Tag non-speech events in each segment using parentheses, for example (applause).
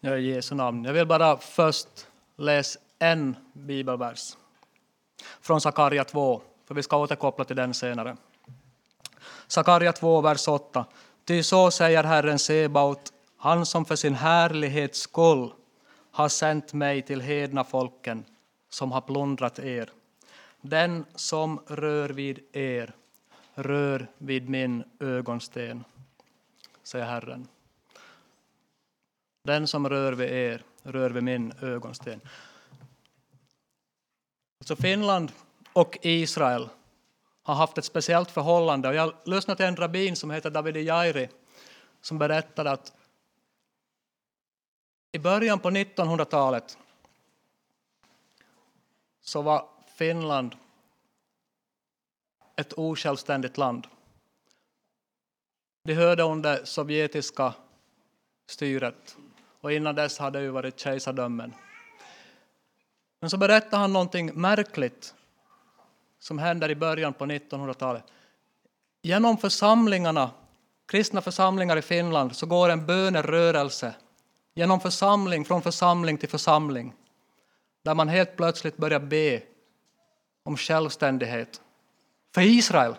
Ja, i Jesu namn. Jag vill bara först läsa en bibelvers från Sakarja 2, för vi ska återkoppla till den senare. Sakarja 2, vers 8. Ty så säger Herren Sebaot, han som för sin härlighets skull har sänt mig till hedna folken som har plundrat er. Den som rör vid er rör vid min ögonsten, säger Herren. Den som rör vid er rör vid min ögonsten. Alltså Finland och Israel har haft ett speciellt förhållande. Och jag lyssnade till en rabbin som heter David Jairi som berättade att i början på 1900-talet så var Finland ett osjälvständigt land. De hörde under sovjetiska styret och innan dess hade det varit kejsardömen. Men så berättar han någonting märkligt som händer i början på 1900-talet. Genom församlingarna, kristna församlingar i Finland, så går en bönerörelse genom församling, från församling till församling, där man helt plötsligt börjar be om självständighet för Israel.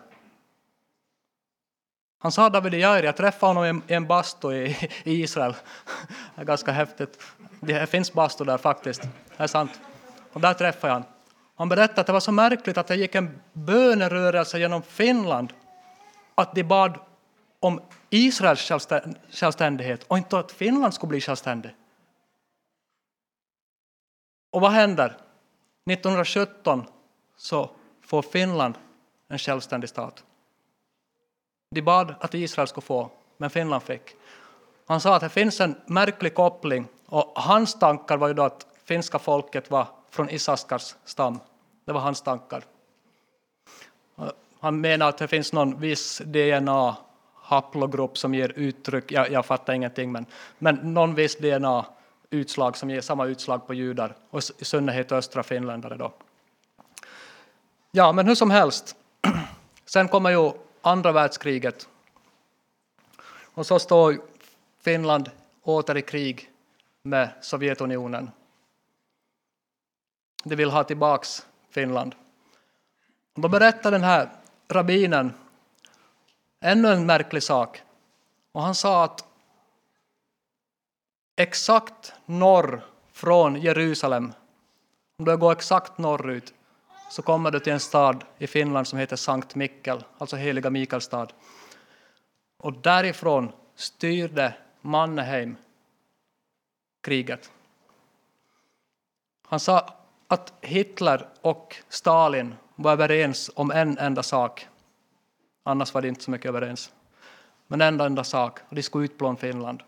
Han sa David Jair, jag träffade honom i en bastu i Israel. (laughs) Det är ganska häftigt. Det finns bastu där faktiskt, det är sant. Och där träffade jag honom. Han berättade att det var så märkligt att det gick en bönerörelse genom Finland att de bad om Israels självständighet och inte att Finland skulle bli självständigt. Och vad händer? 1917 så får Finland en självständig stat. De bad att Israel skulle få, men Finland fick. Han sa att det finns en märklig koppling och hans tankar var ju då att finska folket var från Isaskars stam. Det var hans tankar. Han menar att det finns någon viss DNA haplogrupp som ger uttryck, jag, jag fattar ingenting, men, men någon viss DNA-utslag som ger samma utslag på judar, och i synnerhet östra finländare. Då. Ja, men hur som helst, (clears throat) sen kommer ju andra världskriget. Och så står Finland åter i krig med Sovjetunionen. De vill ha tillbaks Finland. Då berättar den här rabbinen ännu en märklig sak. Och han sa att exakt norr från Jerusalem, om du går exakt norrut, så kommer du till en stad i Finland som heter Sankt Mikkel, alltså heliga Mikaelstad. Och därifrån styrde Mannerheim kriget. Han sa att Hitler och Stalin var överens om en enda sak. Annars var de inte så mycket överens. Men en enda sak, och de skulle utplåna Finland.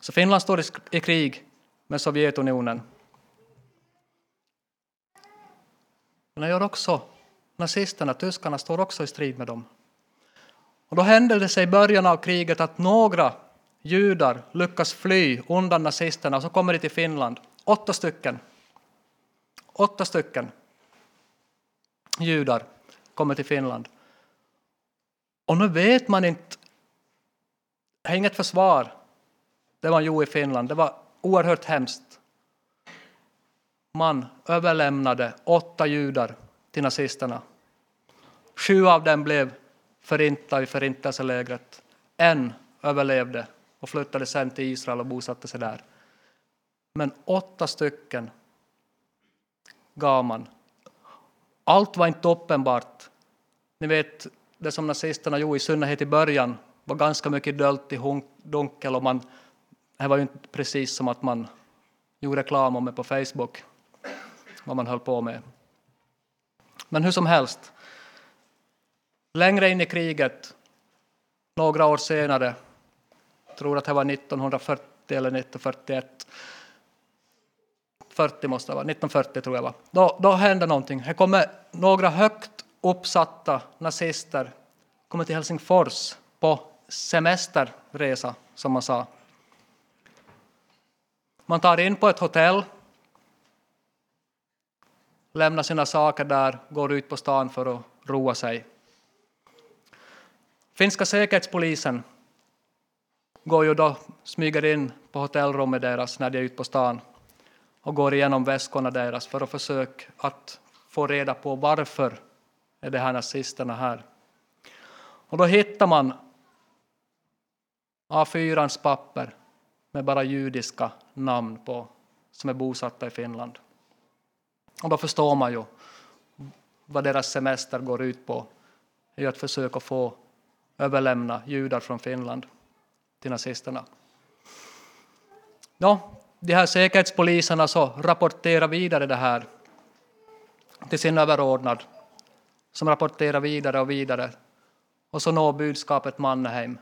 Så Finland står i krig med Sovjetunionen. Men gör också nazisterna, tyskarna, står också i strid med dem. Och då hände det sig i början av kriget att några judar lyckas fly undan nazisterna och så kommer de till Finland. Åtta stycken. Åtta stycken judar kommer till Finland. Och nu vet man inte, det är inget försvar, det man gjorde i Finland, det var oerhört hemskt. Man överlämnade åtta judar till nazisterna. Sju av dem blev förintade i förintelselägret. En överlevde och flyttade sen till Israel och bosatte sig där. Men åtta stycken gav man. Allt var inte uppenbart. Ni vet, det som nazisterna gjorde, i synnerhet i början, var ganska mycket dölt i dunkel och man, det var ju inte precis som att man gjorde reklam om det på Facebook, vad man höll på med. Men hur som helst, längre in i kriget, några år senare, jag tror att det var 1940 eller 1941, 40 måste det vara, 1940 tror jag var. Då, då hände någonting. Det kommer några högt uppsatta nazister kommer till Helsingfors på semesterresa, som man sa. Man tar in på ett hotell, lämnar sina saker där, går ut på stan för att roa sig. Finska säkerhetspolisen går ju då, smyger in på hotellrummet deras när de är ute på stan och går igenom väskorna deras för att försöka att få reda på varför är de här nazisterna här. Och då hittar man A4 papper med bara judiska namn på som är bosatta i Finland. Och då förstår man ju vad deras semester går ut på, är att försöka få överlämna judar från Finland till nazisterna. Ja, de här säkerhetspoliserna så rapporterar vidare det här till sin överordnad som rapporterar vidare och vidare. Och så når budskapet Mannerheim.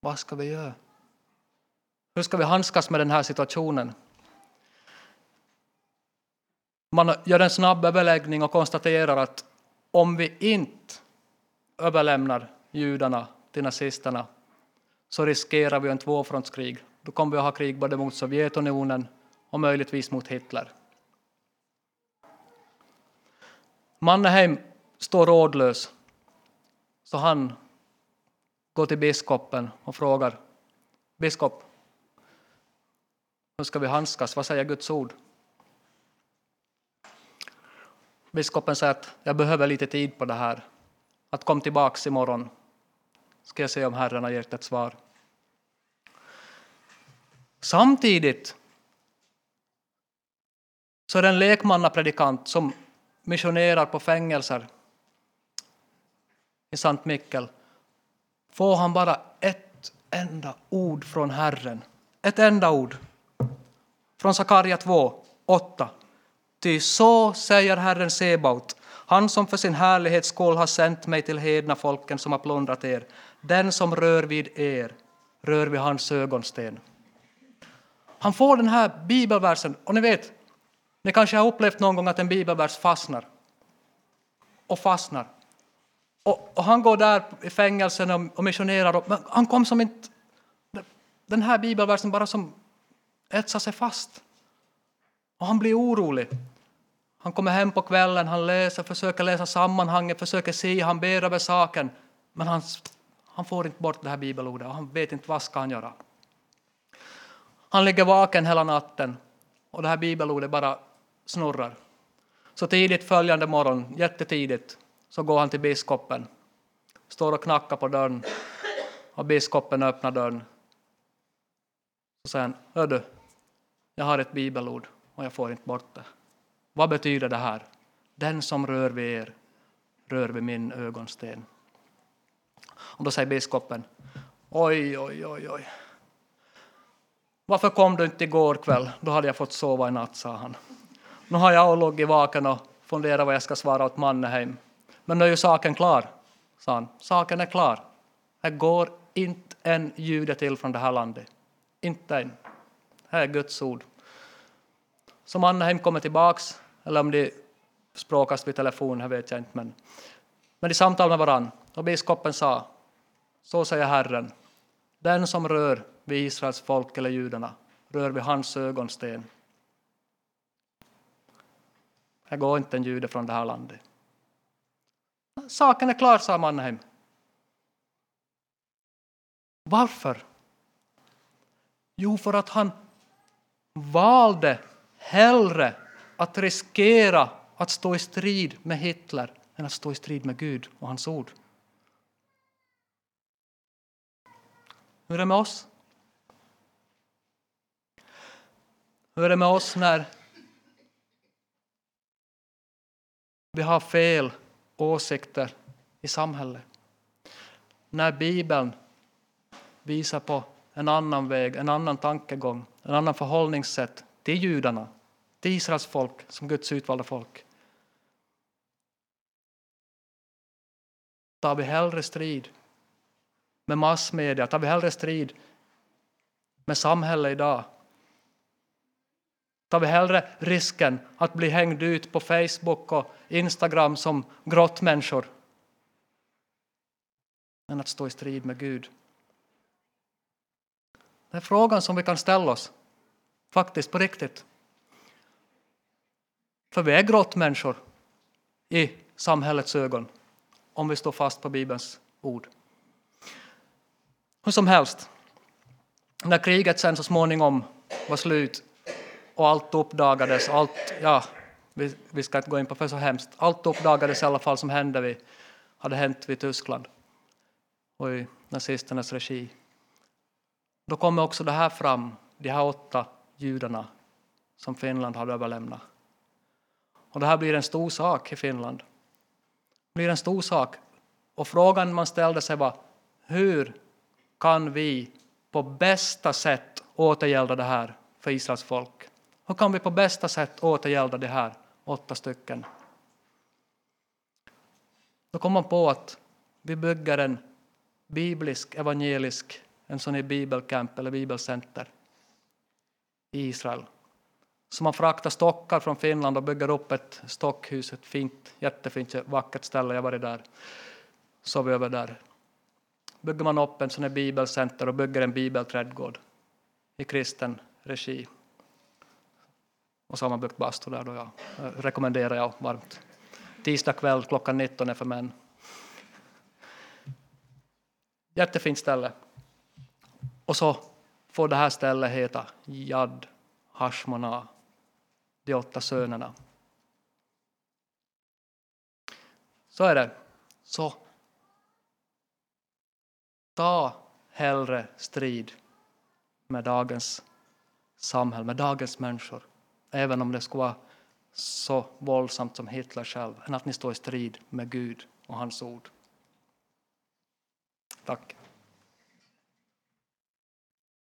Vad ska vi göra? Hur ska vi handskas med den här situationen? Man gör en snabb överläggning och konstaterar att om vi inte överlämnar judarna till nazisterna så riskerar vi en tvåfrontskrig. Då kommer vi att ha krig både mot Sovjetunionen och möjligtvis mot Hitler. Mannerheim står rådlös, så han går till biskopen och frågar Biskop, hur ska vi handskas? Vad säger Guds ord? Biskopen säger att jag behöver lite tid på det här. Att kom tillbaks imorgon ska jag se om Herren har gett ett svar. Samtidigt så är det en lekmannapredikant som missionerar på fängelser i Sankt Mikkel. Får han bara ett enda ord från Herren, ett enda ord från Sakarja 2, 8. Ty så säger Herren Sebaot, han som för sin härlighets skull har sänt mig till hedna folken som har plundrat er. Den som rör vid er rör vid hans ögonsten. Han får den här bibelversen, och ni vet, ni kanske har upplevt någon gång att en bibelvers fastnar. Och fastnar. Och, och han går där i fängelsen och, och missionerar, och, men han kom som inte... Den här bibelversen bara som etsar sig fast. Och han blir orolig. Han kommer hem på kvällen, han läser, försöker läsa sammanhanget, försöker se, han ber över saken. Men han, han får inte bort det här bibelordet och han vet inte vad ska han göra. Han ligger vaken hela natten och det här bibelordet bara snurrar. Så tidigt följande morgon, jättetidigt, så går han till biskopen, står och knackar på dörren och biskopen öppnar dörren. Så säger han, hör du, jag har ett bibelord och jag får inte bort det. Vad betyder det här? Den som rör vid er rör vid min ögonsten. Och då säger biskopen, oj, oj, oj, oj. Varför kom du inte igår kväll? Då hade jag fått sova i natt, sa han. Nu har jag legat vaken och funderat vad jag ska svara åt Mannerheim. Men nu är ju saken klar, sa han. Saken är klar. Det går inte en jude till från det här landet. Inte en. Det är Guds ord. Så Mannerheim kommer tillbaks, eller om de språkas vid telefon, det vet jag inte. Men, men de samtalade med varann. Och biskopen sa, så säger Herren, den som rör vid Israels folk eller judarna rör vid hans ögonsten. Det går inte en jude från det här landet. Saken är klar, sa Mannheim. Varför? Jo, för att han valde hellre att riskera att stå i strid med Hitler än att stå i strid med Gud och hans ord. Hur är det med oss? Hur är det med oss när vi har fel åsikter i samhället? När Bibeln visar på en annan väg, en annan tankegång, en annan förhållningssätt till judarna, till Israels folk som Guds utvalda folk. Tar vi hellre strid med massmedia, tar vi hellre strid med samhället idag tar vi hellre risken att bli hängd ut på Facebook och Instagram som grottmänniskor än att stå i strid med Gud. Det är frågan som vi kan ställa oss, faktiskt på riktigt. För vi är grottmänniskor i samhällets ögon om vi står fast på Bibelns ord. Hur som helst, när kriget sen så småningom var slut och allt uppdagades, allt, ja, vi, vi ska inte gå in på för så hemskt, allt uppdagades i alla fall som hände vid, hade hänt vid Tyskland och i nazisternas regi. Då kommer också det här fram, de här åtta judarna som Finland hade överlämnat. Och det här blir en stor sak i Finland. Det blir en stor sak. Och frågan man ställde sig var hur kan vi på bästa sätt återgälda det här för Israels folk? Hur kan vi på bästa sätt återgälda det här åtta stycken? Då kom man på att vi bygger en biblisk, evangelisk, en sån här bibelcamp eller bibelcenter i Israel. Så man fraktar stockar från Finland och bygger upp ett stockhus, ett fint, jättefint, vackert ställe. Jag var där, sov över där. Bygger man upp en sån här bibelcenter och bygger en bibelträdgård i kristen regi. Och så har man byggt bastu där då, ja. rekommenderar jag varmt. Tisdag kväll klockan 19 är för män. Jättefint ställe. Och så får det här stället heta Jad Hashmona, de åtta sönerna. Så är det. Så ta hellre strid med dagens samhälle, med dagens människor, även om det skulle vara så våldsamt som Hitler själv, än att ni står i strid med Gud och hans ord. Tack.